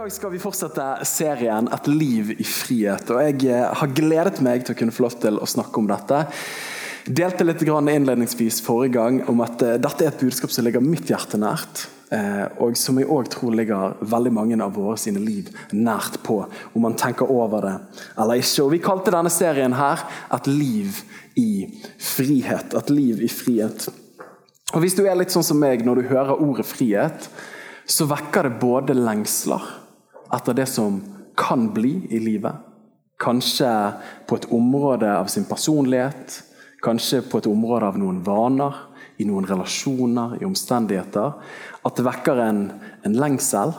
Dag skal vi fortsette serien 'Et liv i frihet'. og Jeg eh, har gledet meg til å kunne få lov til å snakke om dette. Delte litt innledningsvis forrige gang om at eh, dette er et budskap som ligger mitt hjerte nært. eh, Og som jeg òg tror ligger veldig mange av våre sine liv nært på. Om man tenker over det eller ikke. Og Vi kalte denne serien her 'Et liv i frihet'. Et liv i frihet. Og Hvis du er litt sånn som meg når du hører ordet frihet, så vekker det både lengsler etter det som kan bli i livet. Kanskje på et område av sin personlighet, kanskje på et område av noen vaner, i noen relasjoner, i omstendigheter. At det vekker en, en lengsel.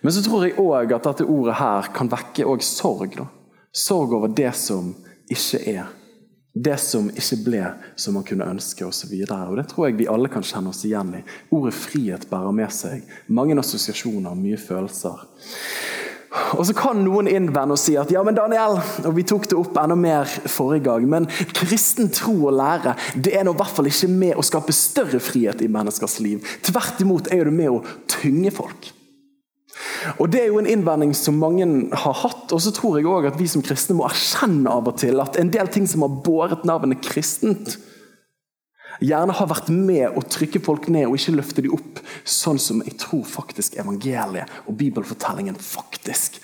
Men så tror jeg òg at dette ordet her kan vekke sorg. Da. Sorg over det som ikke er. Det som ikke ble som man kunne ønske osv. Det tror jeg vi alle kan kjenne oss igjen i. Ordet frihet bærer med seg mange assosiasjoner, mye følelser. Og Så kan noen innvende og si at ja, men Daniel, og vi tok det opp enda mer forrige gang, men kristen tro og lære det er nå i hvert fall ikke med å skape større frihet i menneskers liv. Tvert imot er det med å tynge folk. Og Det er jo en innvending som mange har hatt. Og så tror jeg også at vi som kristne må erkjenne av og til at en del ting som har båret navnet kristent, gjerne har vært med å trykke folk ned og ikke løfte dem opp, sånn som jeg tror faktisk evangeliet og bibelfortellingen faktisk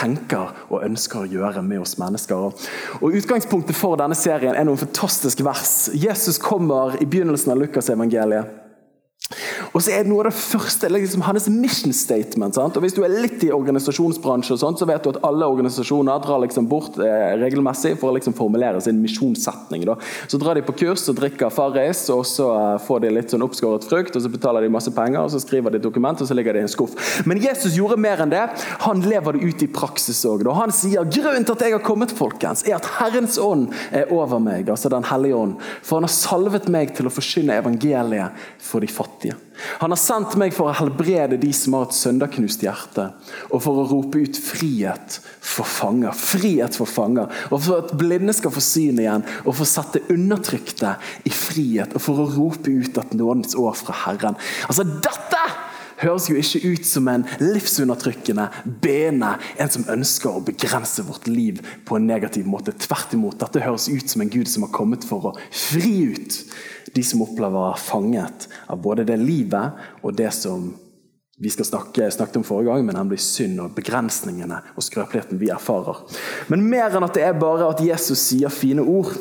tenker og ønsker å gjøre med oss mennesker. Og Utgangspunktet for denne serien er noen fantastiske vers. Jesus kommer i begynnelsen av Lukasevangeliet. Og så er det noe av det første, liksom hans mission statement. Sant? og Hvis du er litt i organisasjonsbransje, og sånt, så vet du at alle organisasjoner drar liksom bort eh, regelmessig for å liksom formulere sin misjonssetning. Da. Så drar de på kurs og drikker Farris, og så uh, får de litt sånn oppskåret frukt, og så betaler de masse penger, og så skriver de et dokument, og så ligger det i en skuff. Men Jesus gjorde mer enn det. Han lever det ut i praksis òg. Han sier grunnen til at jeg har kommet, folkens, er at Herrens ånd er over meg, altså Den hellige ånd. For han har salvet meg til å forkynne evangeliet for de fattige. Han har sendt meg for å helbrede de som har et søndagknust hjerte, og for å rope ut frihet for fanger. Frihet for fanger. Og for at blinde skal få syn igjen, og for å sette undertrykte i frihet. Og for å rope ut at nådens år fra Herren. Altså, dette høres jo ikke ut som en livsundertrykkende bene, en som ønsker å begrense vårt liv på en negativ måte. Tvert imot. Dette høres ut som en Gud som har kommet for å fri ut de som opplever å være fanget av både det livet og det som vi skal snakke, snakket om forrige gang, men nemlig synd og begrensningene og skrøpeligheten vi erfarer. Men mer enn at det er bare at Jesus sier fine ord,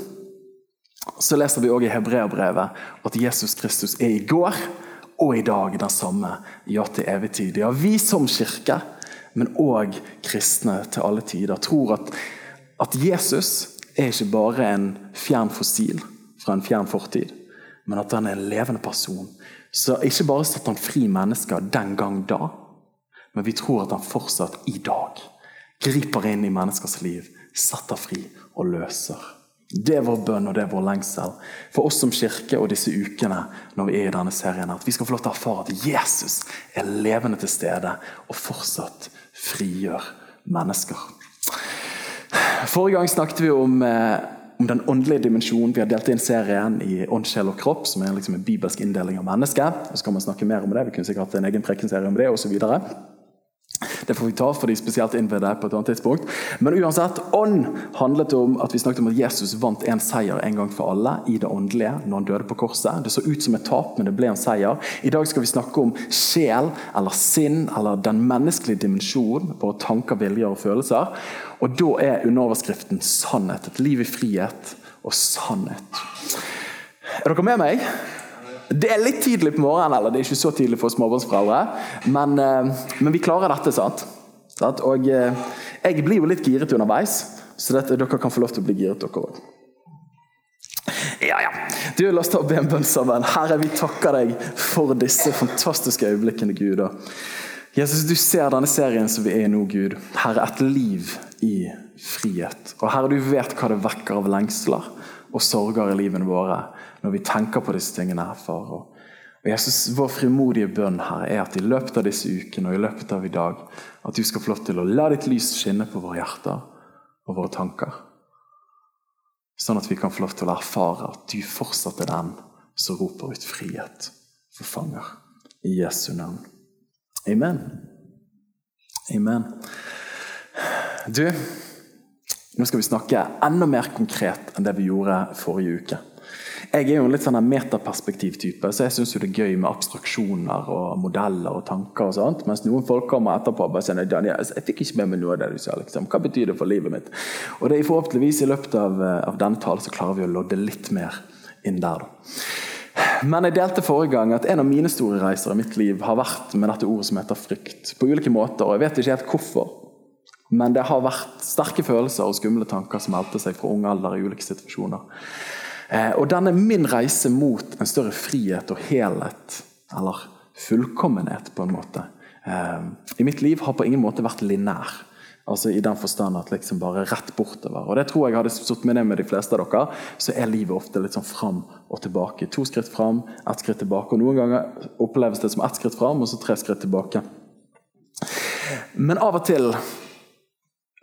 så leser vi også i Hebreabrevet at Jesus Kristus er i går og i dag den samme, ja til evig tid. Ja, vi som kirke, men òg kristne til alle tider, tror at, at Jesus er ikke bare en fjern fossil fra en fjern fortid men at han er en levende person. Så ikke bare satte han fri mennesker den gang da, men vi tror at han fortsatt i dag griper inn i menneskers liv, setter fri og løser. Det er vår bønn og det er vår lengsel for oss som kirke og disse ukene når vi er i denne serien. At vi skal få lov til å erfare at Jesus er levende til stede og fortsatt frigjør mennesker. Forrige gang snakket vi om eh, om den åndelige dimensjonen. Vi har delt inn serien i ånd, sjel og kropp, som er liksom en bibelsk inndeling av mennesket. Så kan man snakke mer om det. Vi kunne sikkert hatt en egen prekenserie om det osv. Det får vi ta for de spesielt det på et annet tidspunkt. Men uansett, ånd handlet om at vi snakket om at Jesus vant en seier en gang for alle i det åndelige når han døde på korset. Det så ut som et tap, men det ble en seier. I dag skal vi snakke om sjel eller sinn eller den menneskelige dimensjonen, våre tanker, viljer og følelser. Og da er underoverskriften 'sannhet'. Et liv i frihet og sannhet. Er dere med meg? Det er litt tidlig på morgenen, eller det er ikke så tidlig for småbarnsforeldre. Men, eh, men, vi klarer dette, sant? Og eh, jeg blir jo litt giret underveis, så dette, dere kan få lov til å bli giret, dere òg. Ja, ja. Du, La oss ta og be en bønn sammen. Herre, vi takker deg for disse fantastiske øyeblikkene, Gud. Jesus, du ser denne serien som vi er i nå, Gud. Herre, et liv i frihet. Og Herre, du vet hva det vekker av lengsler og sorger i livene våre når vi tenker på disse tingene her, far. Og Jesus, Vår frimodige bønn her er at i løpet av disse ukene og i løpet av i dag, at du skal få lov til å la ditt lys skinne på våre hjerter og våre tanker. Sånn at vi kan få lov til å erfare at du fortsatt er den som roper ut frihet for fanger. I Jesu navn. Amen. Amen. Du, nå skal vi snakke enda mer konkret enn det vi gjorde forrige uke. Jeg er jo en litt sånn metaperspektiv-type, så jeg syns det er gøy med abstraksjoner og modeller og tanker. og sånt, Mens noen folk kommer etterpå og bare sier jeg fikk ikke med meg noe av det du sa. liksom. Hva betyr det for livet mitt? Og det er forhåpentligvis i løpet av, eh, av denne talen så klarer vi å lodde litt mer inn der. Men jeg delte forrige gang at en av mine store reiser i mitt liv har vært med dette ordet som heter frykt. På ulike måter, og jeg vet ikke helt hvorfor. Men det har vært sterke følelser og skumle tanker som meldte seg fra ung alder i ulike situasjoner. Eh, og denne min reise mot en større frihet og helhet, eller fullkommenhet, på en måte, eh, i mitt liv har på ingen måte vært linær. Altså I den forstand at liksom bare rett bortover. Og Det tror jeg hadde stått med ned med de fleste av dere. Så er livet ofte litt sånn fram og tilbake. To skritt fram, ett skritt tilbake. Og Noen ganger oppleves det som ett skritt fram og så tre skritt tilbake. Men av og til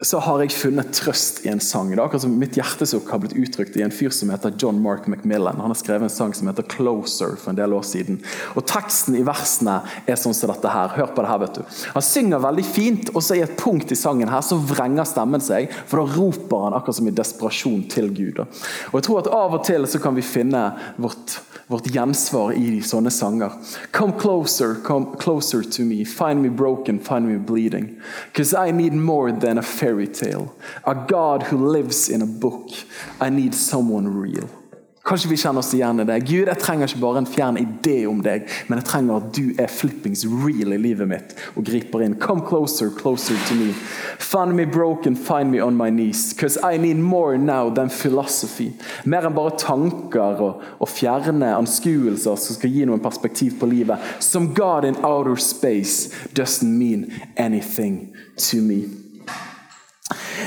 så har jeg funnet trøst i en sang. Det er akkurat som Mitt hjertesukk har blitt uttrykt i en fyr som heter John Mark McMillan. Han har skrevet en sang som heter 'Closer' for en del år siden. Og Teksten i versene er sånn som dette her. Hør på det her, vet du. Han synger veldig fint, og så i et punkt i sangen her så vrenger stemmen seg. For da roper han akkurat som i desperasjon til Gud. Og jeg tror at Av og til så kan vi finne vårt vårt gjensvar i sånne sanger. Come closer, come closer to me. Find me broken, find me bleeding. Because I need more than a fairy. A God who lives in a book. I need someone real. Kanskje vi kjenner oss igjen i det. Gud, jeg trenger ikke bare en fjern idé om deg, men jeg trenger at du er flippings real i livet mitt og griper inn. Come closer, closer to me. Find me broken, find me on my knees. Because I need more now than philosophy. Mer enn bare tanker og, og fjerne anskuelser som skal gi noen perspektiv på livet. Some God in outer space doesn't mean anything to me.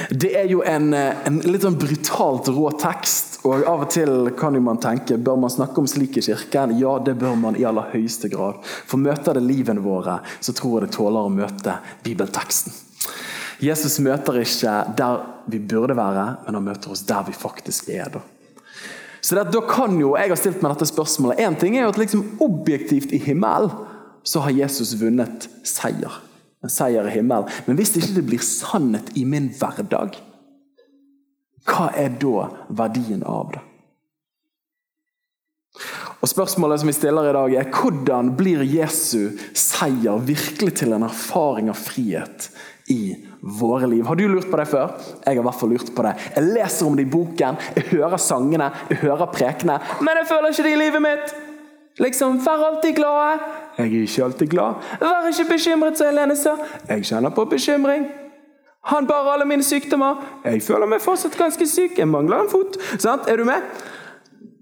Det er jo en, en litt sånn brutalt rå tekst og Av og til kan jo man tenke bør man snakke om slik i kirken. Ja, det bør man i aller høyeste grad. For møter det livene våre, så tror jeg det tåler å møte bibelteksten. Jesus møter ikke der vi burde være, men han møter oss der vi faktisk er. Da. Så det, da kan jo, Jeg har stilt meg dette spørsmålet. Én ting er jo at liksom objektivt i himmelen så har Jesus vunnet seier. En seier i himmelen. Men hvis det ikke blir sannhet i min hverdag, hva er da verdien av det? Og Spørsmålet som vi stiller i dag er hvordan blir Jesu seier virkelig til en erfaring av frihet i våre liv? Har du lurt på det før? Jeg har i hvert fall lurt på det. Jeg leser om det i boken, jeg hører sangene, jeg hører prekene, men jeg føler ikke det i livet mitt. Liksom, Vær alltid glad. Jeg er ikke alltid glad. Vær ikke bekymret, sa Helene sa. Jeg kjenner på bekymring. Han bar alle mine sykdommer. Jeg føler meg fortsatt ganske syk. Jeg mangler en fot. Sant? Er du med?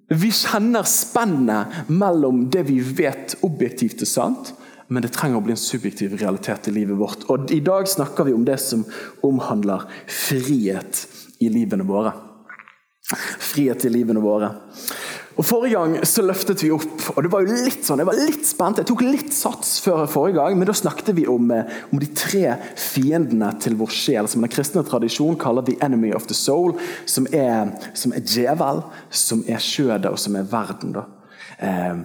Vi kjenner spennet mellom det vi vet objektivt er sant, men det trenger å bli en subjektiv realitet i livet vårt. Og I dag snakker vi om det som omhandler frihet i livene våre. Frihet i livene våre. Og Forrige gang så løftet vi opp, og det var jo litt sånn, jeg var litt spent. Jeg tok litt sats før forrige gang, men da snakket vi om, eh, om de tre fiendene til vår sjel, som den kristne tradisjon kaller 'the enemy of the soul', som er, som er djevel, som er skjødet og som er verden. da. Eh,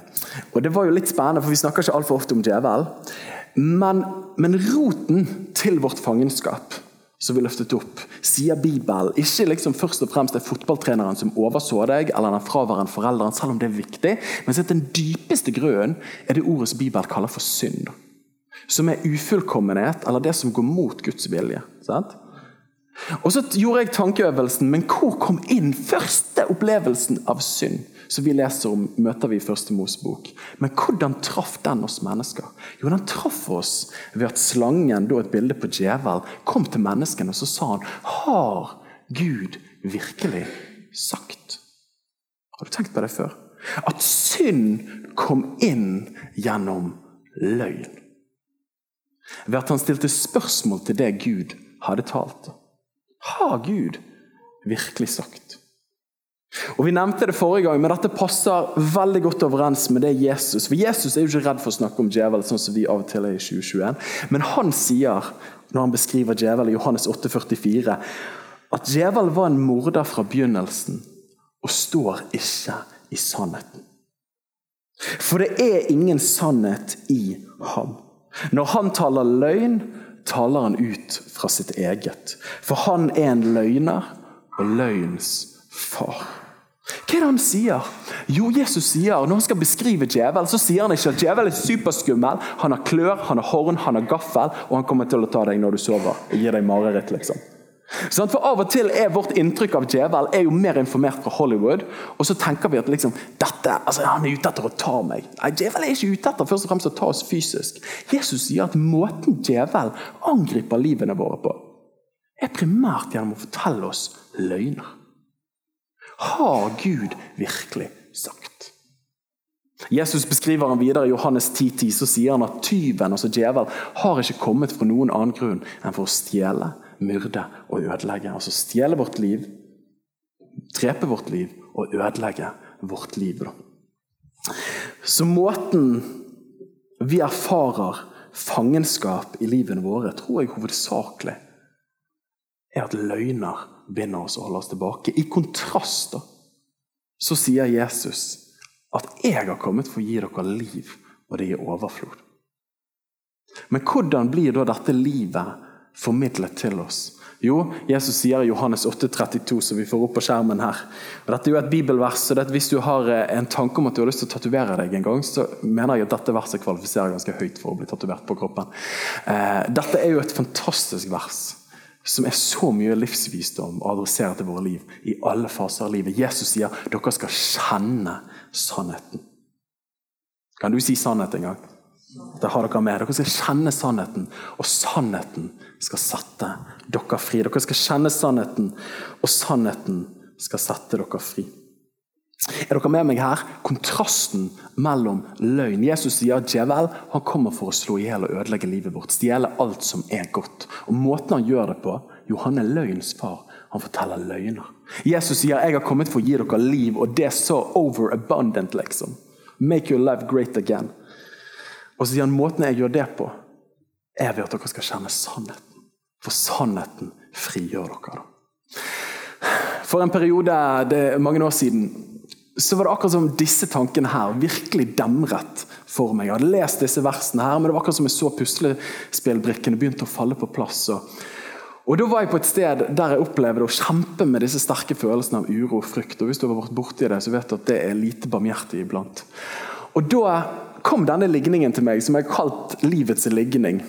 og Det var jo litt spennende, for vi snakker ikke altfor ofte om djevel. Men, men roten til vårt fangenskap som vi løftet opp, sier Bibelen ikke liksom først og fremst er fotballtreneren som overså deg, eller den fraværende forelderen, selv om det er viktig, men at den dypeste grunnen er det ordet som Bibelen kaller for synd. Som er ufullkommenhet, eller det som går mot Guds vilje. Sant? Og så gjorde jeg tankeøvelsen, men hvor kom inn første opplevelsen av synd? Som vi leser om, møter vi i Første Mosebok. Men hvordan traff den oss mennesker? Jo, Den traff oss ved at slangen, da et bilde på djevel, kom til menneskene og så sa han, Har Gud virkelig sagt? Har du tenkt på det før? At synd kom inn gjennom løgn. ved at han stilte spørsmål til det Gud hadde talt. Har Gud virkelig sagt? Og Vi nevnte det forrige gang, men dette passer veldig godt overens med det Jesus For Jesus er jo ikke redd for å snakke om djevel, sånn som vi av og til er i 2021. Men han sier, når han beskriver djevel i Johannes 8,44, at djevel var en morder fra begynnelsen og står ikke i sannheten. For det er ingen sannhet i ham. Når han taler løgn, taler han ut fra sitt eget. For han er en løgner og løgns far. Hva er det han sier? Jo, Jesus sier, Når han skal beskrive djevel, så sier han ikke at djevel er superskummel. Han har klør, han har horn, han har gaffel, og han kommer til å ta deg når du sover. og gir deg mareritt, liksom. For Av og til er vårt inntrykk av djevel er jo mer informert fra Hollywood. Og så tenker vi at liksom, dette, altså, han er ute etter å ta meg. Nei, Djevel er ikke ute etter først og fremst å ta oss fysisk. Jesus sier at måten djevel angriper livene våre på, er primært gjennom å fortelle oss løgner. Har Gud virkelig sagt? Jesus beskriver han videre i Johannes 10,10. 10, så sier han at tyven, altså djevel, har ikke kommet for noen annen grunn enn for å stjele, myrde og ødelegge. Altså stjele vårt liv, drepe vårt liv og ødelegge vårt liv. Så måten vi erfarer fangenskap i livene våre, tror jeg hovedsakelig er at løgner binder oss og holder oss tilbake. I kontrast da, så sier Jesus at 'jeg har kommet for å gi dere liv, og det gir overflod'. Men hvordan blir da dette livet formidlet til oss? Jo, Jesus sier i Johannes 8,32, som vi får opp på skjermen her. Og dette er jo et bibelvers, så Hvis du har eh, en tanke om at du har lyst til å tatovere deg en gang, så mener jeg at dette verset kvalifiserer ganske høyt for å bli tatovert på kroppen. Eh, dette er jo et fantastisk vers som er så mye livsvisdom å adressere til våre liv i alle faser av livet. Jesus sier dere skal kjenne sannheten. Kan du si sannhet en gang? Det har dere med. Dere skal kjenne sannheten, og sannheten skal sette dere fri. Dere skal kjenne sannheten, og sannheten skal sette dere fri. Er dere med meg her? Kontrasten mellom løgn. Jesus sier at djevel han kommer for å slå i hjel og ødelegge livet vårt. Stjele alt som er godt. Og Måten han gjør det på Jo, han er løgns far. Han forteller løgner. Jesus sier jeg har kommet for å gi dere liv, og det er så overabundant. liksom. Make your life great again. Og så sier han måten jeg gjør det på, er ved at dere skal kjenne sannheten. For sannheten frigjør dere. For en periode, det er mange år siden, så var det akkurat som disse tankene her virkelig demret for meg. Jeg hadde lest disse versene her, men det var akkurat som jeg så puslespillbrikkene begynte å falle på plass. Og, og Da var jeg på et sted der jeg opplevde å kjempe med disse sterke følelsene av uro og frykt. Og Hvis du har vært borti det, så vet du at det er lite barmhjertig iblant. Og Da kom denne ligningen til meg, som jeg har kalt livets ligning.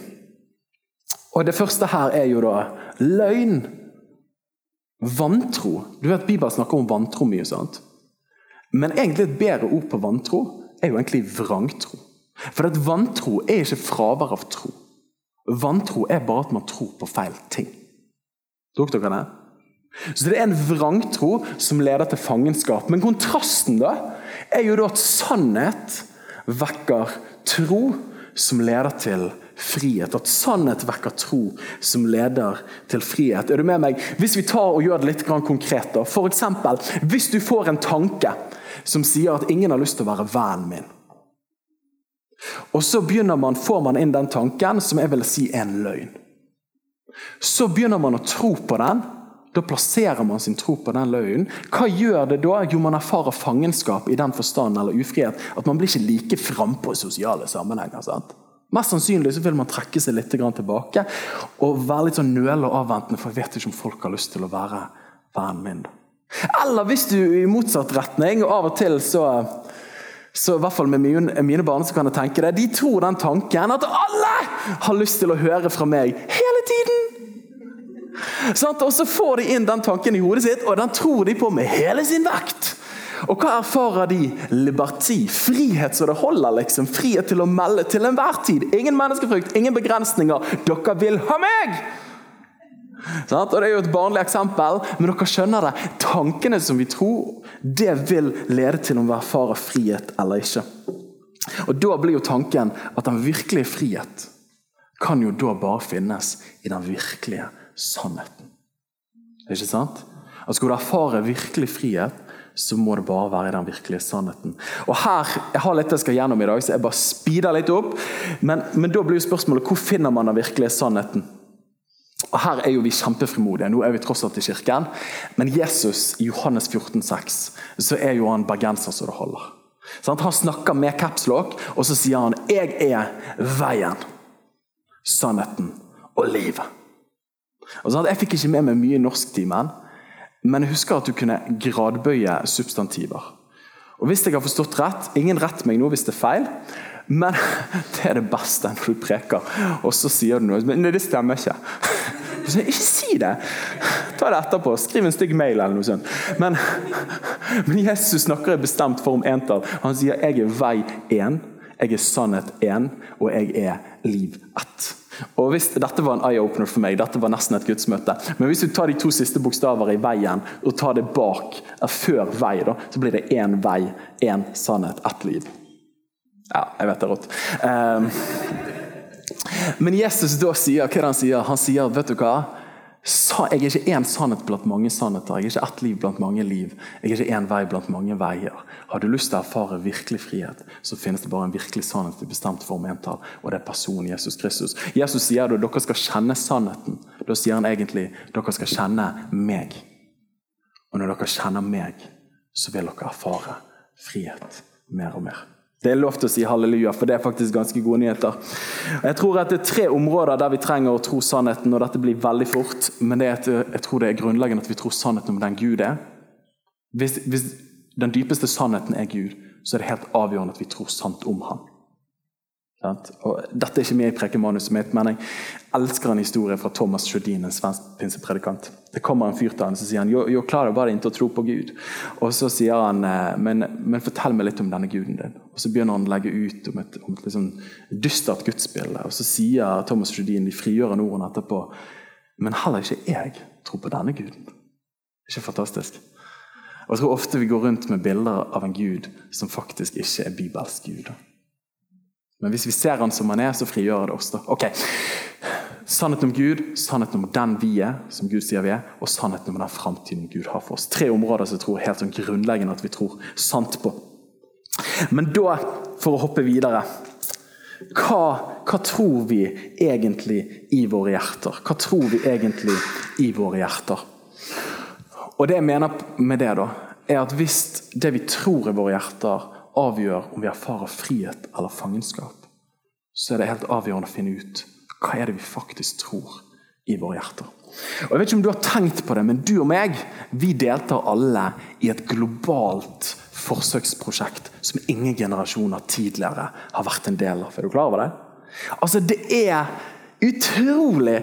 Og Det første her er jo da løgn. Vantro. Du vet Bibelen snakker om vantro mye. sant? Men egentlig et bedre ord på vantro er jo egentlig vrangtro. For at vantro er ikke fravær av tro. Vantro er bare at man tror på feil ting. Tok dere det? Så det er en vrangtro som leder til fangenskap. Men kontrasten da er jo da at sannhet vekker tro som leder til frihet. At sannhet vekker tro som leder til frihet. Er du med meg? Hvis vi tar og gjør det litt konkret, da. Eksempel, hvis du får en tanke som sier at ingen har lyst til å være vennen min. Og Så begynner man, får man inn den tanken som jeg vil si er en løgn. Så begynner man å tro på den. Da plasserer man sin tro på den løgnen. Hva gjør det da? Jo, man erfarer fangenskap i den forstand eller ufrihet at man blir ikke like frampå i sosiale sammenhenger. sant? Mest sannsynlig så vil man trekke seg litt tilbake og være litt sånn nølende og avventende, for jeg vet ikke om folk har lyst til å være vennen min. Eller hvis du i motsatt retning, og av og til så så i hvert fall med mine barn så kan jeg tenke det, De tror den tanken at alle har lyst til å høre fra meg hele tiden! Sånn, og så får de inn den tanken i hodet sitt, og den tror de på med hele sin vekt. Og hva erfarer de? Liberti. Frihet så det holder. liksom. Frihet til å melde til enhver tid. Ingen menneskefrykt, ingen begrensninger. Dere vil ha meg! Og Det er jo et barnlig eksempel, men dere skjønner det. Tankene som vi tror, det vil lede til om vi erfarer frihet eller ikke. Og Da blir jo tanken at den virkelige frihet kan jo da bare finnes i den virkelige sannheten. Ikke sant? Og Skal du erfare virkelig frihet, så må det bare være i den virkelige sannheten. Og her, Jeg har litt jeg skal gjennom i dag, så jeg bare speeder litt opp. Men, men da blir jo spørsmålet hvor finner man den virkelige sannheten? Og Her er jo vi kjempefrimodige. Nå er vi tross alt i kirken. Men Jesus i Johannes 14, 6, så er jo han bergenser så det holder. Han snakker med capslock, og så sier han 'Jeg er veien, sannheten og livet'. Og Jeg fikk ikke med meg mye i norsktimen, men jeg husker at du kunne gradbøye substantiver. Og Hvis jeg har forstått rett Ingen rett meg nå hvis det er feil, men det er det beste når du preker. Og så sier du noe men det stemmer ikke. Så ikke si det! Ta det etterpå. Skriv en stygg mail eller noe sånt. Men, men Jesus snakker i bestemt form entall. Han sier 'jeg er vei én', 'jeg er sannhet én', og 'jeg er liv ett'. Og hvis, Dette var en eye-opener for meg. Dette var nesten et gudsmøte. Men hvis du tar de to siste bokstaver i veien og tar det bak, før vei, da, så blir det én vei, én sannhet, ett liv. Ja, jeg vet det er rått. Um, men Jesus da sier hva han sier? Han sier vet du hva? Jeg er ikke én sannhet blant mange sannheter. Jeg er ikke ett liv blant mange liv. Jeg er ikke én vei blant mange veier. Har du lyst til å erfare virkelig frihet, så finnes det bare en virkelig sannhet i bestemt form entall, og det er personen Jesus Kristus. Jesus sier da dere skal kjenne sannheten. Da sier han egentlig dere skal kjenne meg. Og når dere kjenner meg, så vil dere erfare frihet mer og mer. Det er lov til å si halleluja, for det er faktisk ganske gode nyheter. Jeg tror at Det er tre områder der vi trenger å tro sannheten, og dette blir veldig fort. Men at jeg tror det er grunnleggende at vi tror sannheten om den Gud er. Hvis, hvis den dypeste sannheten er Gud, så er det helt avgjørende at vi tror sant om ham. Og dette er ikke med i prekemanuset mitt, men jeg elsker en historie fra Thomas Sjødin, en svensk pinsepredikant. Det kommer en fyr til han, så sier han jo, jo klarer bare ikke å tro på Gud. Og Så sier han eh, men, men, fortell meg litt om denne guden din. Og Så begynner han å legge ut om et, om et liksom dystert gudsbilde. Og Så sier Thomas Sjødin de frigjørende ordene etterpå men heller ikke jeg tror på denne guden. Ikke fantastisk? Og Jeg tror ofte vi går rundt med bilder av en gud som faktisk ikke er bibelsk gud. Men hvis vi ser han som han er, så frigjør det oss. da. Ok, Sannheten om Gud, sannheten om den vi er, som Gud sier vi er, og sannheten om den framtiden Gud har for oss. Tre områder som jeg tror helt sånn grunnleggende at vi tror sant på. Men da, for å hoppe videre hva, hva, tror vi egentlig i våre hjerter? Hva tror vi egentlig i våre hjerter? Og det jeg mener med det, da, er at hvis det vi tror i våre hjerter, avgjør om vi erfarer frihet eller fangenskap, så er det helt avgjørende å finne ut hva er det vi faktisk tror i våre hjerter. Og jeg vet ikke om du har tenkt på det, men du og meg vi deltar alle i et globalt forsøksprosjekt som ingen generasjoner tidligere har vært en del av. Er du klar over det? Altså, Det er utrolig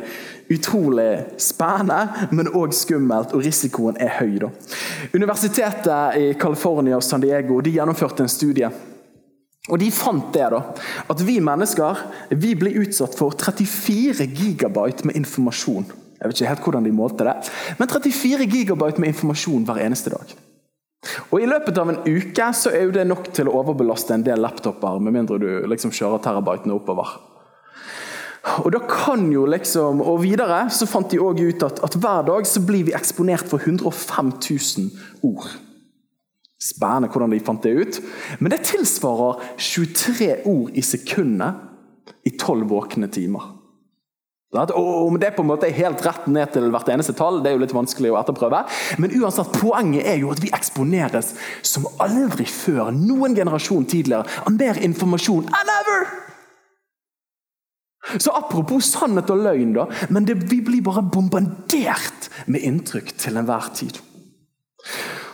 utrolig spennende, men òg skummelt, og risikoen er høy. Da. Universitetet i California og San Diego de gjennomførte en studie. Og De fant det da, at vi mennesker vi blir utsatt for 34 gigabyte med informasjon. Jeg vet ikke helt hvordan de målte det, men 34 gigabyte med informasjon hver eneste dag. Og I løpet av en uke så er jo det nok til å overbelaste en del laptoper, med mindre du liksom kjører terabytene oppover. Og da kan jo liksom, og videre så fant de også ut at, at hver dag så blir vi eksponert for 105 000 ord. Spennende hvordan de fant det ut. Men det tilsvarer 23 ord i sekundet i 12 våkne timer. Og Om det på en måte er helt rett ned til hvert eneste tall, det er jo litt vanskelig å etterprøve. Men uansett, poenget er jo at vi eksponeres som aldri før, noen generasjon tidligere, av mer informasjon enn ever! Så Apropos sannhet og løgn, da, men det, vi blir bare bombardert med inntrykk til enhver tid.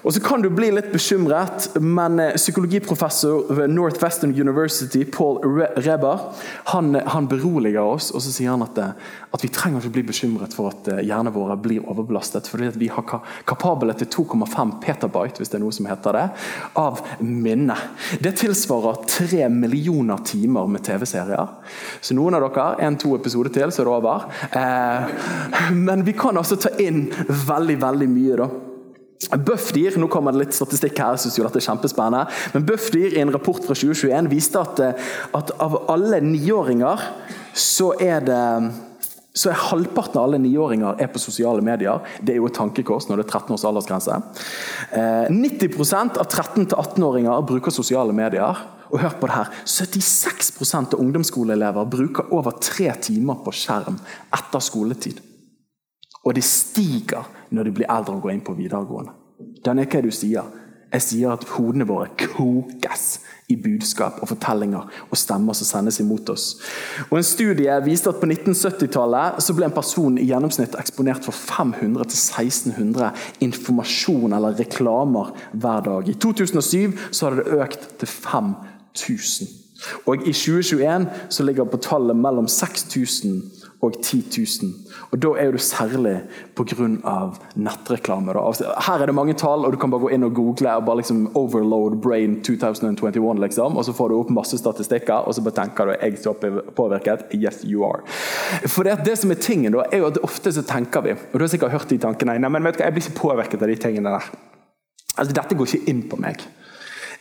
Og så kan du bli litt bekymret, men eh, psykologiprofessor ved Northwestern University, Paul Reber, han, han beroliger oss og så sier han at, eh, at, vi trenger ikke bli bekymret for at hjernen hjernene våre blir overbelastet. fordi vi har kapable til 2,5 petabyte hvis det er noe som heter det, av minne. Det tilsvarer tre millioner timer med TV-serier. Så noen av dere, en-to episoder til, så er det over. Eh, men vi kan altså ta inn veldig, veldig mye. da. Bufdir nå kommer det litt statistikk her, jeg synes jo dette er kjempespennende, men Bufdir i en rapport fra 2021 viste at, eh, at av alle niåringer så er det så er halvparten av alle niåringer er på sosiale medier. Det er jo et tankekors når det er 13 års aldersgrense. Eh, 90% av 13-18-åringer bruker sosiale medier. Og hør på det her, 76% av ungdomsskoleelever bruker over tre timer på skjerm etter skoletid. Og det stiger når de blir eldre og går inn på videregående. Den er hva du sier. Jeg sier at hodene våre kokes i budskap og fortellinger og stemmer som sendes imot oss. Og En studie viste at på 1970-tallet så ble en person i gjennomsnitt eksponert for 500-1600 informasjon eller reklamer hver dag. I 2007 så hadde det økt til 5000. Og I 2021 så ligger på tallet mellom 6000 og 10 000. Og Da er du særlig pga. nettreklame. Da. Altså, her er det mange tall, og du kan bare gå inn og google og bare liksom overload brain 2021, liksom, og så får du opp masse statistikker, og så bare tenker du jeg er påvirket. Yes, you are. For det, det som er tingen da, er jo at Ofte så tenker vi, og du har sikkert hørt de tankene nei, men vet du hva, jeg blir ikke påvirket av de tingene der. Altså, Dette går ikke inn på meg.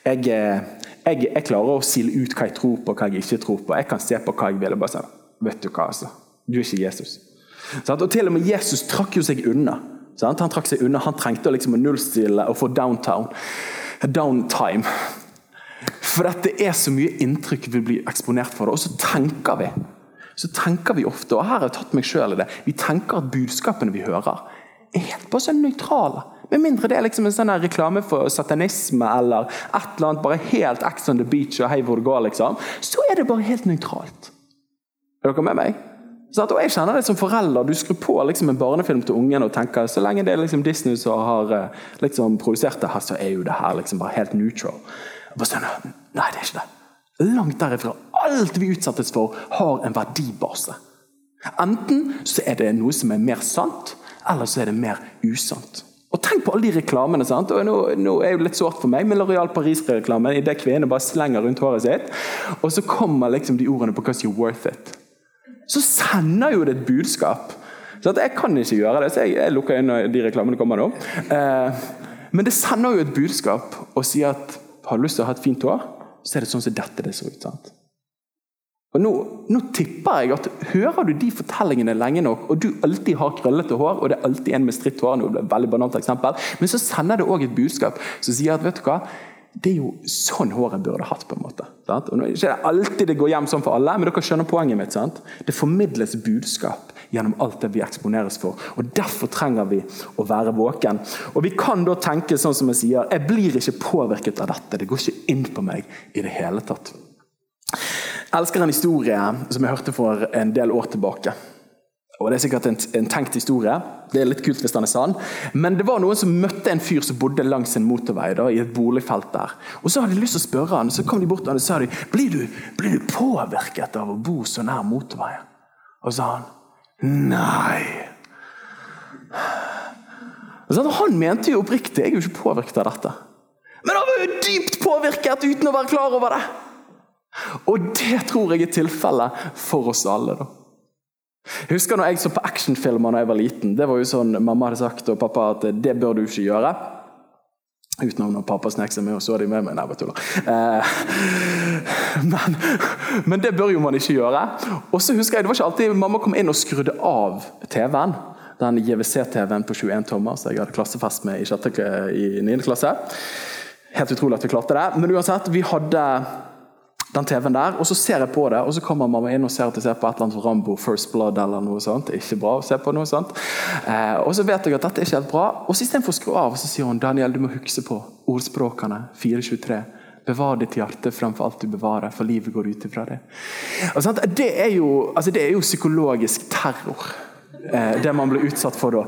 Jeg, eh, jeg, jeg klarer å sile ut hva jeg tror på og hva jeg ikke tror på. Jeg kan se på hva jeg vil. og bare si, vet du hva altså, Du er ikke Jesus. Og Til og med Jesus trakk jo seg unna. Han trakk seg unna, han trengte liksom å nullstille og få downtown. downtime. For dette er så mye inntrykk vi blir eksponert for. Og så tenker vi så tenker vi ofte, og her har jeg tatt meg selv i det, vi tenker at budskapene vi hører, er helt bare så nøytrale. Med mindre det er liksom en sånn reklame for satanisme eller et eller annet bare helt Ex on the beach og hei hvor det går, liksom. Så er det bare helt nøytralt. Er dere med meg? Og jeg kjenner det som forelder. Du skrur på liksom en barnefilm til ungen og tenker så lenge det er liksom Disney som har eh, liksom produsert det her, så er jo det her liksom bare helt neutral. Bare sånn, Nei, det er ikke det. Langt derifra. Alt vi utsettes for, har en verdibase. Enten så er det noe som er mer sant, eller så er det mer usant. Og Tenk på alle de reklamene. sant? Og nå, nå er det litt sårt for meg med L'Oreal Paris-reklamen. Idet kvinnen bare slenger rundt håret sitt, og så kommer liksom de ordene på 'because you're worth it' så sender jo det et budskap. Så jeg kan ikke gjøre det, så jeg, jeg lukker inn når de reklamene kommer nå. Eh, men det sender jo et budskap og sier at har du lyst til å ha et fint hår, så er det sånn som dette det ser ut. sant? Og nå, nå, tipper jeg at Hører du de fortellingene lenge nok, og du alltid har krøllete hår, og det er alltid en med stritt hår, nå ble det et veldig banalt eksempel, men så sender det òg et budskap som sier at vet du hva, det er jo sånn håret burde hatt. på en måte. Sant? Og nå er det ikke alltid det går hjem sånn for alle, men dere skjønner poenget mitt. sant? Det formidles budskap gjennom alt det vi eksponeres for. og Derfor trenger vi å være våken. Og Vi kan da tenke sånn som jeg sier, jeg blir ikke påvirket av dette. Det går ikke inn på meg i det hele tatt. Jeg elsker en historie som jeg hørte for en del år tilbake. Og Det er sikkert en, en, tenkt historie. Det er litt kult hvis den er sann. Men det var noen som møtte en fyr som bodde langs en motorvei da, i et boligfelt der. Og Så hadde de lyst til å spørre han, så kom de bort og sa de, blir du, blir du påvirket av å bo så nær motorveien. Og så sa han nei. Så Han mente jo oppriktig jeg er jo ikke påvirket av dette. Men han var jo dypt påvirket uten å være klar over det! Og det tror jeg er tilfellet for oss alle. da. Jeg husker når jeg så på actionfilmer da jeg var liten. Det var jo sånn Mamma hadde sagt og pappa at det bør du ikke gjøre. Utenom når pappa snek seg med, og så er de med meg. Nei, bare tuller. Eh, men, men, det bør jo man ikke gjøre. Og så husker jeg, Det var ikke alltid mamma kom inn og skrudde av TV-en. Den JVC-TV-en på 21 tommer som jeg hadde klassefest med i, 6, i 9. klasse. Helt utrolig at vi klarte det. Men uansett, vi hadde den TV-en der, og så ser jeg på det, og så kommer mamma inn og ser at jeg ser på et eller annet Rambo First Blood eller noe sånt. Ikke bra å se på noe sånt. Eh, og så vet jeg at dette er ikke helt bra, og så istedenfor å skru av, så sier hun Daniel, du må huske på ordspråkene 423. Bevar ditt hjerte fremfor alt du bevarer, for livet går ut ifra det. Og, det, er jo, altså, det er jo psykologisk terror. Eh, det man ble utsatt for da.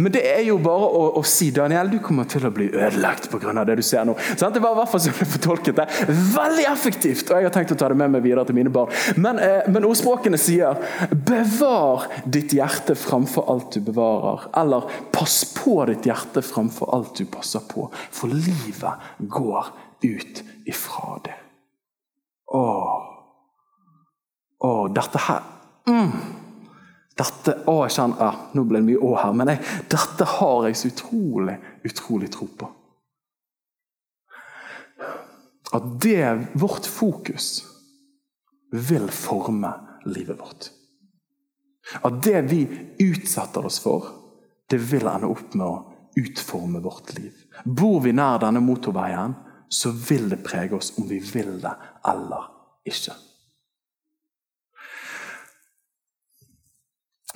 Men det er jo bare å, å si Daniel, du kommer til å bli ødelagt pga. det du ser nå. Sånn, det var i hvert fall som jeg fortolket det. Veldig effektivt! Og jeg har tenkt å ta det med meg videre til mine barn. Men, eh, men ordspråkene sier 'bevar ditt hjerte framfor alt du bevarer'. Eller 'pass på ditt hjerte framfor alt du passer på'. For livet går ut ifra det. Åh. Åh, dette her mm. Dette å, jeg kjenner, ja, Nå ble det mye å her, men jeg, dette har jeg så utrolig, utrolig tro på. At det, vårt fokus, vil forme livet vårt. At det vi utsetter oss for, det vil ende opp med å utforme vårt liv. Bor vi nær denne motorveien, så vil det prege oss om vi vil det eller ikke.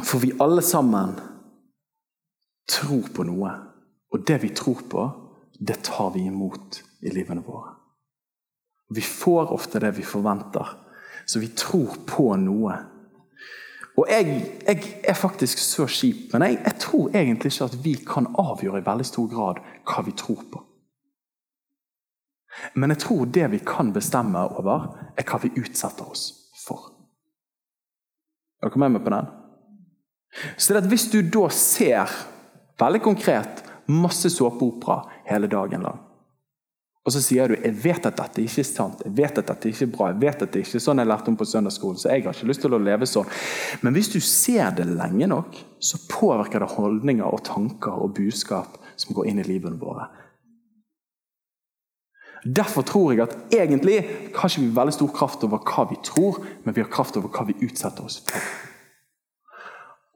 For vi alle sammen tror på noe. Og det vi tror på, det tar vi imot i livene våre. Vi får ofte det vi forventer, så vi tror på noe. Og jeg, jeg er faktisk så kjip, men jeg, jeg, tror egentlig ikke at vi kan avgjøre i veldig stor grad hva vi tror på. Men jeg tror det vi kan bestemme over, er hva vi utsetter oss for. Er dere med meg på den? Så Hvis du da ser veldig konkret masse såpeopera hele dagen lang, og så sier du jeg vet at dette ikke er sant, jeg vet at dette ikke er bra, jeg vet at det ikke er sånn jeg lærte om på søndagsskolen, så jeg har ikke lyst til å leve sånn. Men hvis du ser det lenge nok, så påvirker det holdninger og tanker og budskap som går inn i livene våre. Derfor tror jeg at egentlig har ikke vi veldig stor kraft over hva vi tror, men vi har kraft over hva vi utsetter oss for.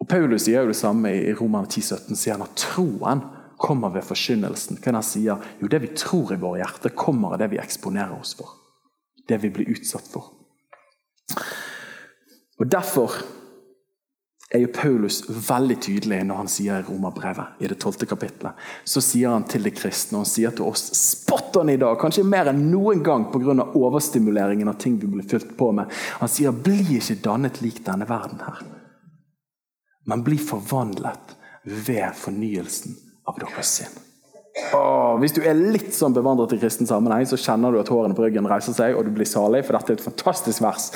Paulus sier jo det samme i Romerne 10,17, sier han at troen kommer ved forkynnelsen. Hva han sier? Jo, det vi tror i våre hjerter, kommer av det vi eksponerer oss for. Det vi blir utsatt for. Og Derfor er jo Paulus veldig tydelig når han sier i Romerbrevet, i det 12. kapittelet. Så sier han til de kristne, og han sier til oss spot on i dag, kanskje mer enn noen gang pga. overstimuleringen av ting vi blir fylt på med. Han sier 'bli ikke dannet lik denne verden her', men bli forvandlet ved fornyelsen av deres sinn. Åh, hvis du er litt sånn bevandret i kristen sammenheng, så kjenner du at hårene på ryggen reiser seg, og du blir salig, for dette er et fantastisk vers.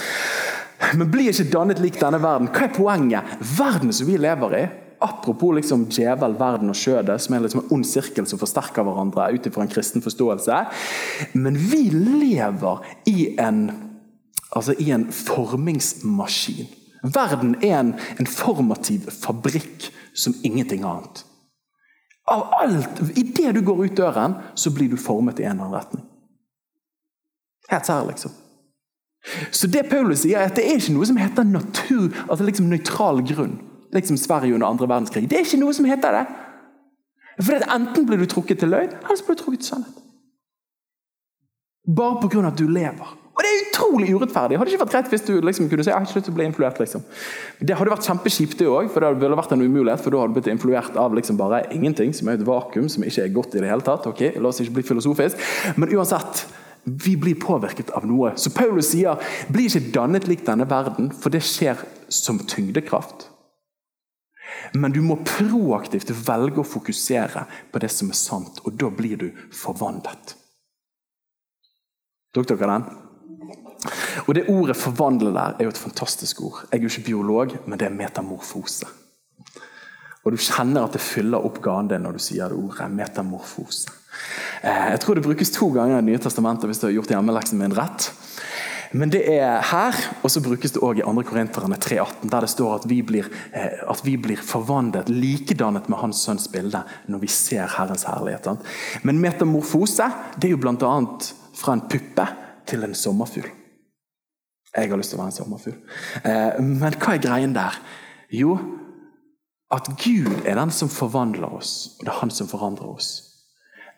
Men bli ikke dannet lik denne verden. Hva er poenget? Verden som vi lever i, apropos liksom djevel, verden og skjødet, som er liksom en ond sirkel som forsterker hverandre ut en kristen forståelse Men vi lever i en, altså i en formingsmaskin. Verden er en, en formativ fabrikk som ingenting annet. Av alt, Idet du går ut døren, så blir du formet i en eller annen retning. Helt særlig, liksom. Så det Paulus sier, er at det er ikke noe som heter natur, altså liksom nøytral grunn. Liksom Sverige under andre verdenskrig. Det er ikke noe som heter det. For Enten blir du trukket til løgn, eller så blir du trukket til sannhet. Bare pga. at du lever. Og det er utrolig urettferdig. Hadde ikke vært greit hvis du liksom kunne si jeg har ikke lyst til å bli influert. liksom. Det hadde vært kjempekjipt, det òg, for det ville vært en umulighet. For da hadde du blitt influert av liksom bare ingenting, som er et vakuum som ikke er godt i det hele tatt. ok, La oss ikke bli filosofisk. Men uansett, vi blir påvirket av noe. Så Paulus sier bli ikke dannet lik denne verden, for det skjer som tyngdekraft. Men du må proaktivt velge å fokusere på det som er sant, og da blir du forvandlet. Tok dere den? Og Det ordet 'forvandle' der er jo et fantastisk ord. Jeg er jo ikke biolog, men det er metamorfose. Og Du kjenner at det fyller opp ganen din når du sier det ordet. Metamorfose. Eh, jeg tror det brukes to ganger i Det nye testamentet hvis du har gjort hjemmeleksen min rett. Men det er her, og så brukes det òg i 2. Korinterne 3,18, der det står at vi, blir, eh, at vi blir forvandlet, likedannet med Hans sønns bilde, når vi ser Herrens herlighet. Men metamorfose det er jo bl.a. fra en puppe til en sommerfugl. Jeg har lyst til å være en sommerfugl. Eh, men hva er greien der? Jo, at Gud er den som forvandler oss, og det er han som forandrer oss.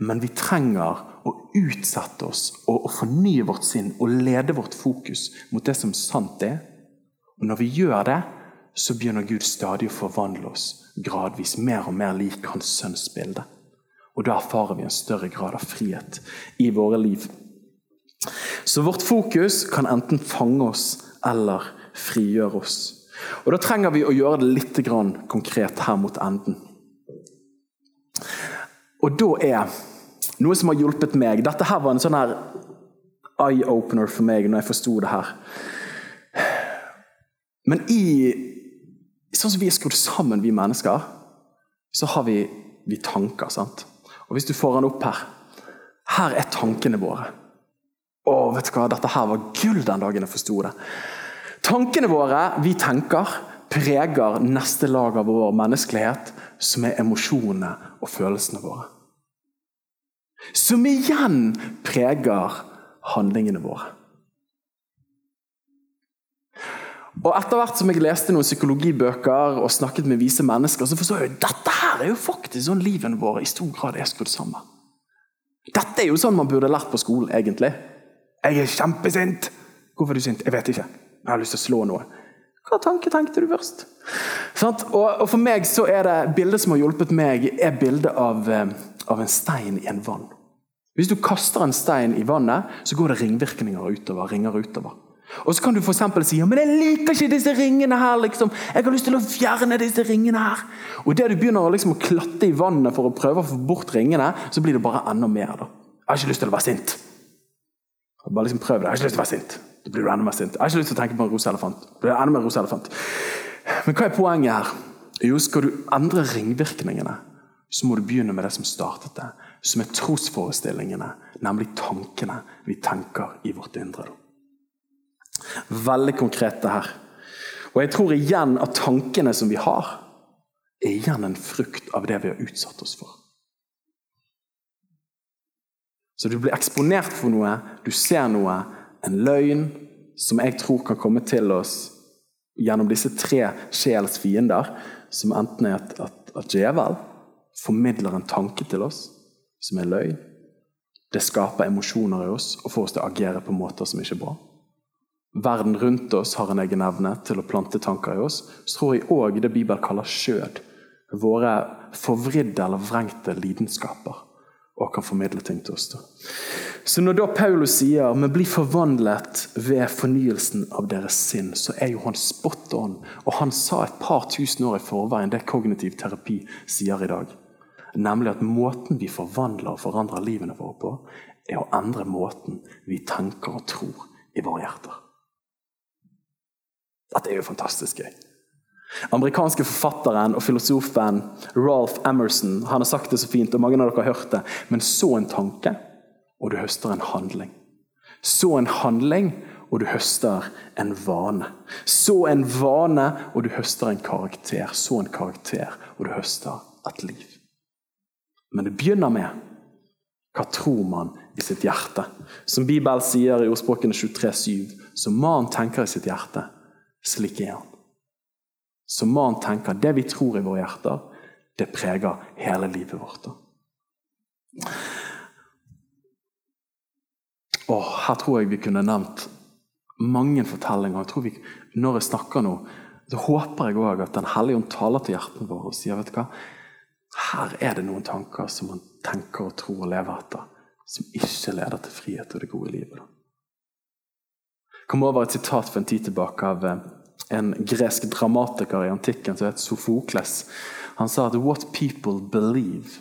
Men vi trenger å utsette oss og, fornye vårt sinn og lede vårt fokus mot det som sant er. Og Når vi gjør det, så begynner Gud stadig å forvandle oss gradvis mer og mer lik Hans sønns bilde. Og da erfarer vi en større grad av frihet i våre liv. Så vårt fokus kan enten fange oss eller frigjøre oss. Og Da trenger vi å gjøre det litt konkret her mot enden. Og da er noe som har hjulpet meg Dette her var en sånn her eye-opener for meg når jeg forsto det her. Men i sånn som vi er skrudd sammen, vi mennesker, så har vi, vi tanker. sant? Og Hvis du får den opp her Her er tankene våre. Å, vet du hva, Dette her var gull den dagen jeg forsto det. Tankene våre, vi tenker, preger neste lag av vår menneskelighet, som er emosjonene og følelsene våre. Som igjen preger handlingene våre. Og Etter hvert som jeg leste noen psykologibøker og snakket med vise mennesker, så forstår jeg at dette her er jo faktisk sånn livene våre i stor grad er skrudd sammen. Dette er jo sånn man burde lært på skolen, egentlig. Jeg er kjempesint! Hvorfor er du sint? Jeg vet ikke. Jeg har lyst til å slå noe. Hva tanke tenkte du først? Og, For meg så er det bildet som har hjulpet meg, er bildet av, eh, av en stein i en vann. Hvis du kaster en stein i vannet, så går det ringvirkninger utover. ringer utover. Og så kan du for si ja, men jeg liker ikke disse ringene her. liksom. Jeg har lyst til å fjerne disse ringene her. Og Idet du begynner liksom å klatte i vannet for å prøve å få bort ringene, så blir det bare enda mer. da. Jeg har ikke lyst til å være sint. Bare liksom prøv det. Jeg har ikke lyst til å være sint. Da blir du enda mer sint. Jeg har ikke lyst til å tenke på en rosa elefant. Da blir enda mer rosa elefant. Men hva er poenget her? Jo, skal du endre ringvirkningene, så må du begynne med det som startet det. Som er trosforestillingene, nemlig tankene vi tenker i vårt indre. Veldig konkret det her. Og jeg tror igjen at tankene som vi har, er igjen en frukt av det vi har utsatt oss for. Så du blir eksponert for noe, du ser noe, en løgn som jeg tror kan komme til oss gjennom disse tre sjels fiender, som enten er at, at, at djevel formidler en tanke til oss som er løgn. Det skaper emosjoner i oss og får oss til å agere på måter som ikke er bra verden rundt oss har en egen evne til å plante tanker i oss, så tror jeg òg det Bibelen kaller skjød. Våre forvridde eller vrengte lidenskaper. Og kan formidle ting til oss. Da. Så når da Paulus sier vi blir forvandlet ved fornyelsen av deres sinn, så er jo han spot on. Og han sa et par tusen år i forveien det kognitiv terapi sier i dag. Nemlig at måten vi forvandler og forandrer livene våre på, er å endre måten vi tenker og tror i våre hjerter. Dette er jo fantastisk gøy. Amerikanske forfatteren og filosofen Ralph Emerson han har sagt det så fint, og mange av dere har hørt det. Men så en tanke, og du høster en handling. Så en handling, og du høster en vane. Så en vane, og du høster en karakter. Så en karakter, og du høster et liv. Men det begynner med hva tror man i sitt hjerte? Som Bibelen sier i ordspråkene 23,7, som man tenker i sitt hjerte, slik er han. Så man tenker det vi tror i våre hjerter, det preger hele livet vårt. Og her tror jeg vi kunne nevnt mange fortellinger. Jeg tror vi, Når jeg snakker nå, så håper jeg òg at Den hellige ånd taler til hjertene våre og sier vet du hva, her er det noen tanker som man tenker og tror og lever etter, som ikke leder til frihet og det gode livet. Da kom over et sitat for en tid tilbake av eh, en gresk dramatiker i antikken som het Sofokles. Han sa at 'what people believe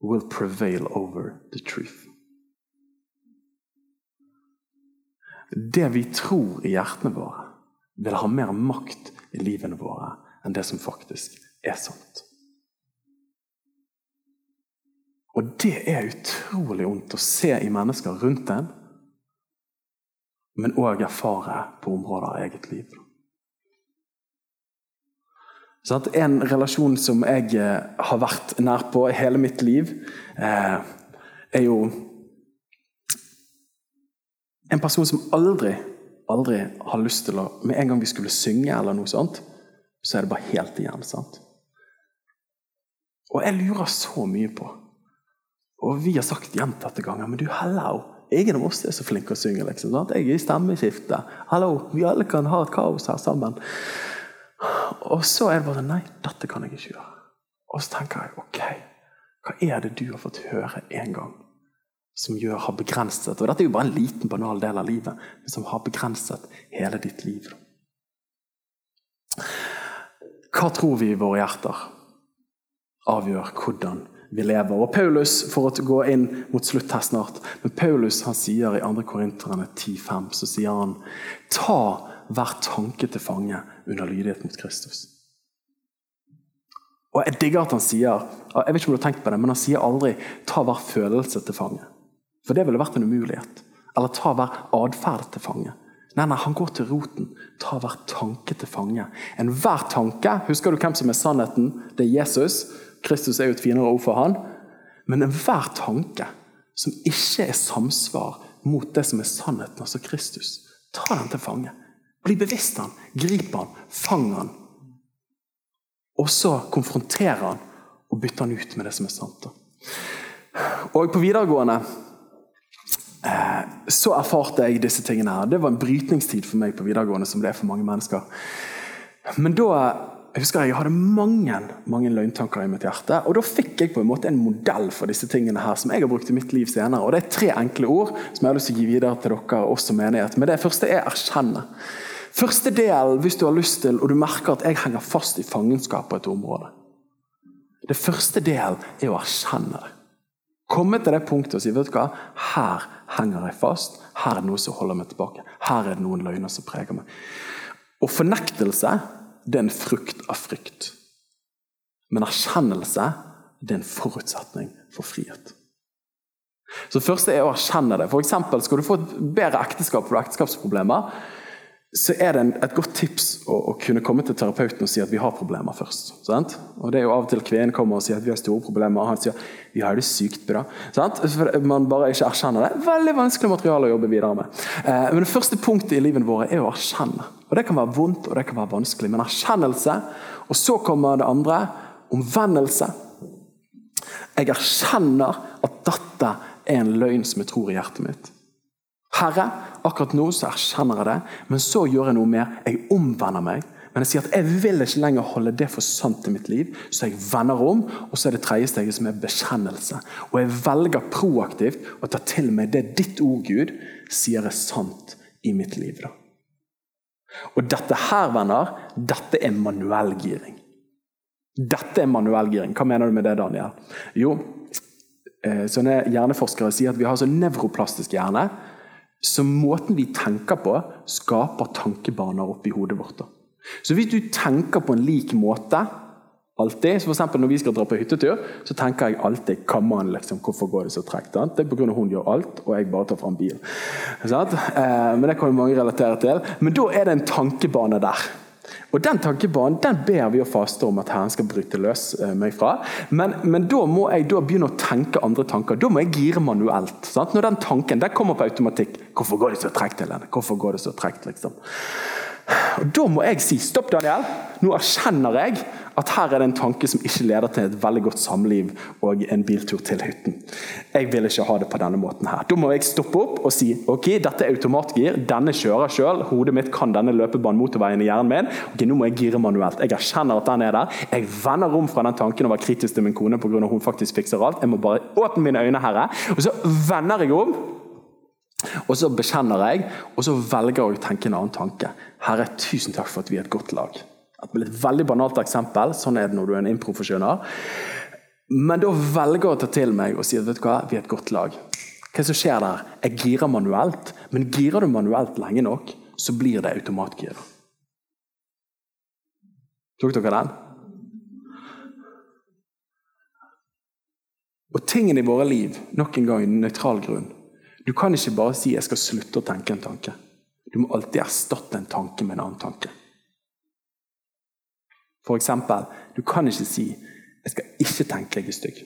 will prevail over the truth'. Det vi tror i hjertene våre, vil ha mer makt i livene våre enn det som faktisk er sant. Og det er utrolig vondt å se i mennesker rundt en men òg erfare på områder av eget liv. En relasjon som jeg eh, har vært nær på i hele mitt liv, eh, er jo en person som aldri, aldri har lyst til å Med en gang vi skulle synge, eller noe sånt, så er det bare helt igjen. sant? Og jeg lurer så mye på Og vi har sagt gjentatte ganger Men du, hello! Ingen av oss er så flinke å synge. Liksom, sant? Jeg er i stemmeskifte. Hallo, Vi alle kan ha et kaos her sammen. Og så er det bare Nei, dette kan jeg ikke gjøre. Og så tenker jeg ok, hva er det du har fått høre en gang som gjør, har begrenset Og dette er jo bare en liten, banal del av livet, men som har begrenset hele ditt liv. Hva tror vi i våre hjerter avgjør hvordan vi lever. Og Paulus, for å gå inn mot slutt her snart, men Paulus han sier i 2. Korinterne 10,5 så sier han ta hver tanke til fange under lydighet mot Kristus. Og Jeg digger at han sier jeg vet ikke om du har tenkt på det, men han sier aldri 'ta hver følelse til fange'. For det ville vært en umulighet. Eller 'ta hver atferd til fange'. Nei, nei, Han går til roten. Ta hver tanke til fange. Enhver tanke Husker du hvem som er sannheten? Det er Jesus. Kristus er jo et finere ord for han. Men enhver tanke som ikke er samsvar mot det som er sannheten, altså Kristus, ta den til fange. Bli bevisst han, grip han, fang han. Og så konfrontere han og bytte han ut med det som er sant. Og på videregående eh, så erfarte jeg disse tingene her. Det var en brytningstid for meg på videregående, som det er for mange mennesker. Men da jeg husker jeg hadde mange mange løgntanker i mitt hjerte. Og da fikk jeg på en måte en modell for disse tingene her som jeg har brukt i mitt liv senere. Og Det er tre enkle ord som jeg har lyst til å gi videre til dere oss som menighet. Men det første er erkjenne. Første del, hvis du har lyst til, og du merker at jeg henger fast i fangenskap på et område. Det første del er å erkjenne det. Komme til det punktet og si vet du hva, her henger jeg fast. Her er det noe som holder meg tilbake. Her er det noen løgner som preger meg. Og fornektelse det er en frukt av frykt. Men erkjennelse det er en forutsetning for frihet. Så Det første er å erkjenne det. For Skal du få et bedre ekteskap for ekteskapsproblemer, så er det et godt tips å, å, kunne komme til terapeuten og si at vi har problemer først. Sant? Og Det er jo av og til kvinnen kommer og sier at vi har store problemer, og han sier vi har det sykt bra. Sant? For man bare ikke erkjenner det. Veldig vanskelig materiale å jobbe videre med. Eh, men Det første punktet i livet vårt er å erkjenne. Og Det kan være vondt og det kan være vanskelig, men erkjennelse. Og så kommer det andre omvendelse. Jeg erkjenner at dette er en løgn som jeg tror i hjertet mitt. Herre, akkurat nå så erkjenner jeg det, men så gjør jeg noe mer. Jeg omvender meg. Men jeg sier at jeg vil ikke lenger holde det for sant i mitt liv, så jeg vender om. Og så er det tredje steget som er bekjennelse. Og jeg velger proaktivt å ta til meg det ditt ord, Gud, sier er sant i mitt liv. da. Og dette her, venner, dette er manuellgiring. Dette er manuellgiring. Hva mener du med det, Daniel? Jo, eh, sånne hjerneforskere sier at vi har så nevroplastisk hjerne så måten vi tenker på, skaper tankebaner oppi hodet vårt. Så hvis du tenker på en lik måte alltid, så for Når vi skal dra på hyttetur, så tenker jeg alltid man liksom, hvorfor går det så tregt. Det er pga. hun gjør alt, og jeg bare tar fram bilen. Eh, men det kan jo mange relatere til. Men da er det en tankebane der. Og Den tankebanen den ber vi å faste om at Herren skal bryte løs eh, meg fra. Men, men, da må jeg da begynne å tenke andre tanker. Da må jeg gire manuelt. Sant? Når den tanken den kommer på automatikk. Hvorfor går det så tregt, Helene? Hvorfor går det så tregt, liksom? Og Da må jeg si stopp, Daniel. Nå erkjenner jeg at her er det en tanke som ikke leder til et veldig godt samliv og en biltur til hytten. Jeg vil ikke ha det på denne måten her. Da må jeg stoppe opp og si ok, dette er automatgir, denne kjører sjøl, hodet mitt kan denne løpebanen motorveien i hjernen min. ok, Nå må jeg gire manuelt. Jeg erkjenner at den er der. Jeg vender om fra den tanken å være kritisk til min kone pga. hun faktisk fikser alt. Jeg må bare åpne mine øyne, Herre. Og så vender jeg om og så bekjenner jeg, og så velger jeg å tenke en annen tanke. Herre, tusen takk for at vi er et godt lag. Et veldig banalt eksempel. Sånn er det når du er en improfesjonal. Men da velger jeg å ta til meg og si at vet du hva, vi er et godt lag. Hva som skjer der? Jeg girer manuelt, men girer du manuelt lenge nok, så blir det automatgir. Tok dere den? Og tingene i våre liv, nok en gang i nøytral grunn, du kan ikke bare si 'jeg skal slutte å tenke en tanke'. Du må alltid erstatte en tanke med en annen tanke. For eksempel, du kan ikke si 'jeg skal ikke tenke jeg er stygg'.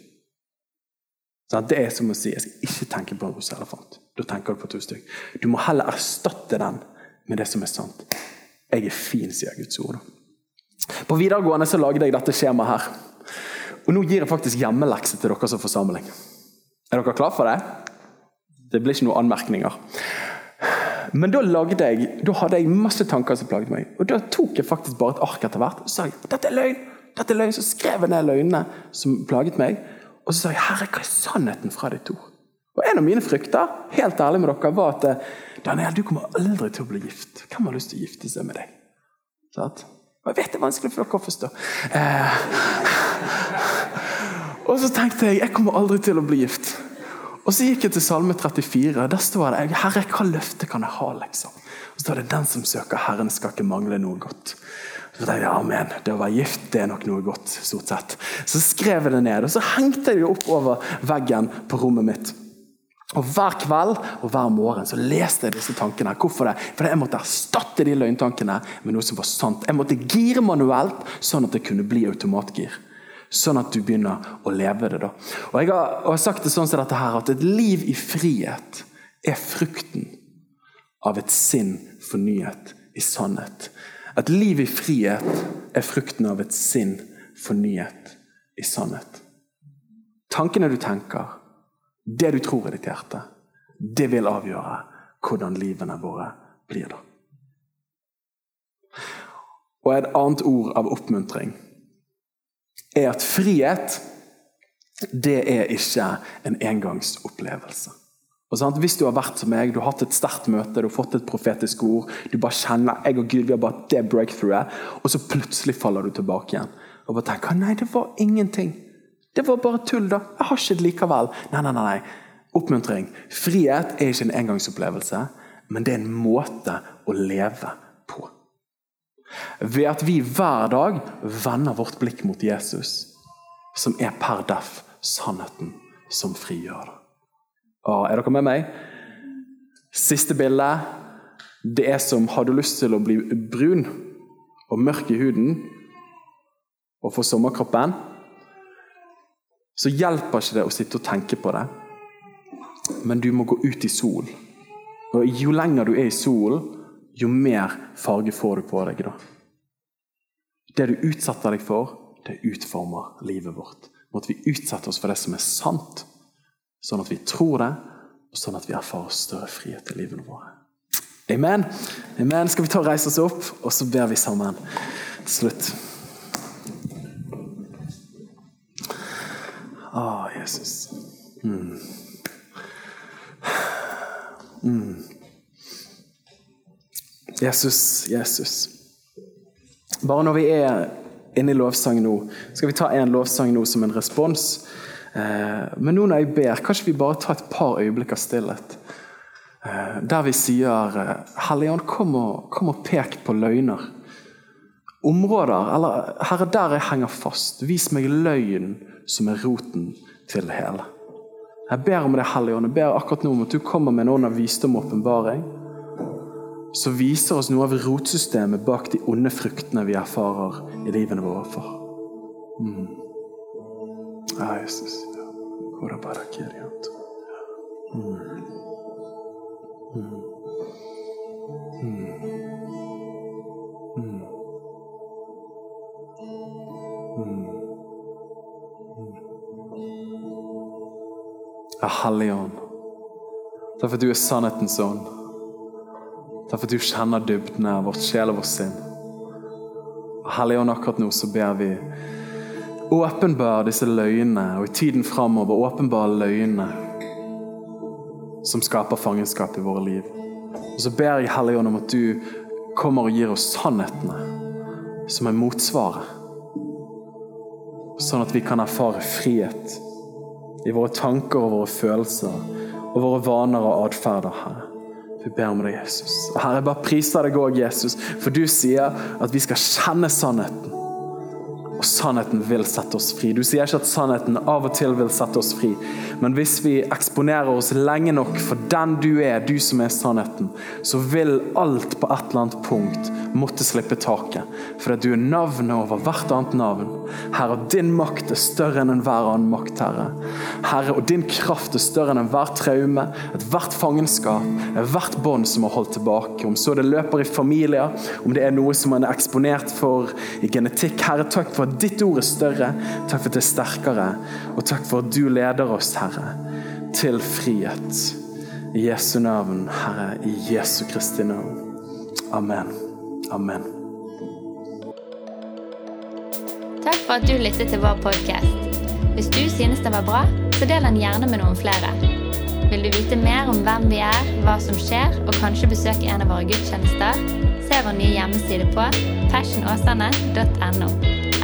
Det er som å si 'jeg skal ikke tenke på en rosa elefant'. Da tenker du på to stygg. Du må heller erstatte den med det som er sant. 'Jeg er fin', sier Guds ord. På videregående så lagde jeg dette skjemaet her. Og Nå gir jeg faktisk hjemmelekse til dere som forsamling. Er dere klar for det? Det ble ikke noen anmerkninger. Men da, jeg, da hadde jeg masse tanker som plaget meg. Og Da tok jeg faktisk bare et ark etter hvert og sa jeg, dette er løgn. dette er løgn. Så skrev jeg ned løgnene som plaget meg. Og så sa jeg herre, hva er sannheten fra de to? Og En av mine frykter helt ærlig med dere, var at Daniel, du kommer aldri til å bli gift. Hvem har lyst til å gifte seg med deg? Sånn? Og Jeg vet det er vanskelig for dere å forstå. Eh. Og så tenkte jeg jeg kommer aldri til å bli gift. Og Så gikk jeg til Salme 34. Der står det 'Herre, hva løfte kan jeg ha?' liksom. Og så står det 'Den som søker Herren, skal ikke mangle noe godt'. Så tenkte jeg, Amen. Det å være gift det er nok noe godt. stort sett. Så skrev jeg det ned, og så hengte jeg det opp over veggen på rommet mitt. Og Hver kveld og hver morgen så leste jeg disse tankene. Hvorfor det? Fordi jeg måtte erstatte de løgntankene med noe som var sant. Jeg måtte gire manuelt, sånn at det kunne bli automatgir. Sånn at du begynner å leve det. da. Og Jeg har, og har sagt det sånn som dette her, at et liv i frihet er frukten av et sinn fornyet i sannhet. Et liv i frihet er frukten av et sinn fornyet i sannhet. Tankene du tenker, det du tror i ditt hjerte, det vil avgjøre hvordan livene våre blir. da. Og et annet ord av oppmuntring er at frihet det er ikke en engangsopplevelse. Hvis du har vært som meg, du har hatt et sterkt møte, du har fått et profetisk ord, du bare kjenner jeg og Gud, vi har bare det breakthroughet, og så plutselig faller du tilbake igjen. Og bare tenker nei, det var ingenting. Det var bare tull, da. Jeg har ikke det likevel. Nei, nei, nei. Oppmuntring. Frihet er ikke en engangsopplevelse, men det er en måte å leve på. Ved at vi hver dag vender vårt blikk mot Jesus, som er per deff sannheten som frigjør. Og er dere med meg? Siste bilde. Det er som har du lyst til å bli brun og mørk i huden og få sommerkroppen, så hjelper ikke det å sitte og tenke på det. Men du må gå ut i sol. Og jo lenger du er i solen, jo mer farge får du på deg. da. Det du utsetter deg for, det utformer livet vårt. Må at vi utsetter oss for det som er sant, sånn at vi tror det, og sånn at vi erfarer større frihet i livene våre. Amen. Amen. Skal vi ta og reise oss opp, og så ber vi sammen til slutt. Å, ah, Jesus. Mm. Mm. Jesus, Jesus. Bare når vi er inne i lovsang nå, skal vi ta en lovsang nå som en respons. Eh, men nå når jeg ber, kanskje vi bare tar et par øyeblikk av stillhet. Eh, der vi sier Helligånd, Hellige kom, kom, og pek på løgner. Områder, eller Herre, der jeg henger fast. Vis meg løgn som er roten til det hele. Jeg ber om det, Hellige Ånd. Jeg ber akkurat nå om at du kommer med en ånd av visdom og åpenbaring. Som viser oss noe av rotsystemet bak de onde fruktene vi erfarer i livene våre for. Mm. Ja, Jesus. Mm. Mm. Ja, Hellige Ånd. Takk for at du er sannhetens ånd. Takk for at du kjenner dybden av vårt sjel og vårt sinn. Hellige Ånd, akkurat nå så ber vi åpenbar disse løgnene, og i tiden framover åpenbare løgnene som skaper fangenskap i våre liv. Og så ber jeg Hellige Ånd om at du kommer og gir oss sannhetene som er motsvaret. Sånn at vi kan erfare frihet i våre tanker og våre følelser og våre vaner og atferder, Herre. Vi ber om det, Jesus. Herre, bare priser deg òg, Jesus, for du sier at vi skal kjenne sannheten. Og sannheten vil sette oss fri. Du sier ikke at sannheten av og til vil sette oss fri, men hvis vi eksponerer oss lenge nok for den du er, du som er sannheten, så vil alt på et eller annet punkt måtte slippe taket. For at du er navnet over hvert annet navn. Herre, din makt er større enn enhver annen makt, Herre. Herre, og din kraft er større enn enhver traume, ethvert fangenskap, hvert bånd som har holdt tilbake. Om så det løper i familier, om det er noe som man er eksponert for i genetikk. Herre, takk for at ditt ord er større. Takk for at det er sterkere. Og takk for at du leder oss, Herre, til frihet. I Jesu navn, Herre, i Jesu Kristi navn. Amen. Amen. Takk for at du lyttet til vår podkast. Hvis du synes den var bra, så del den gjerne med noen flere. Vil du vite mer om hvem vi er, hva som skjer, og kanskje besøke en av våre gudstjenester, se vår nye hjemmeside på fashionåsane.no,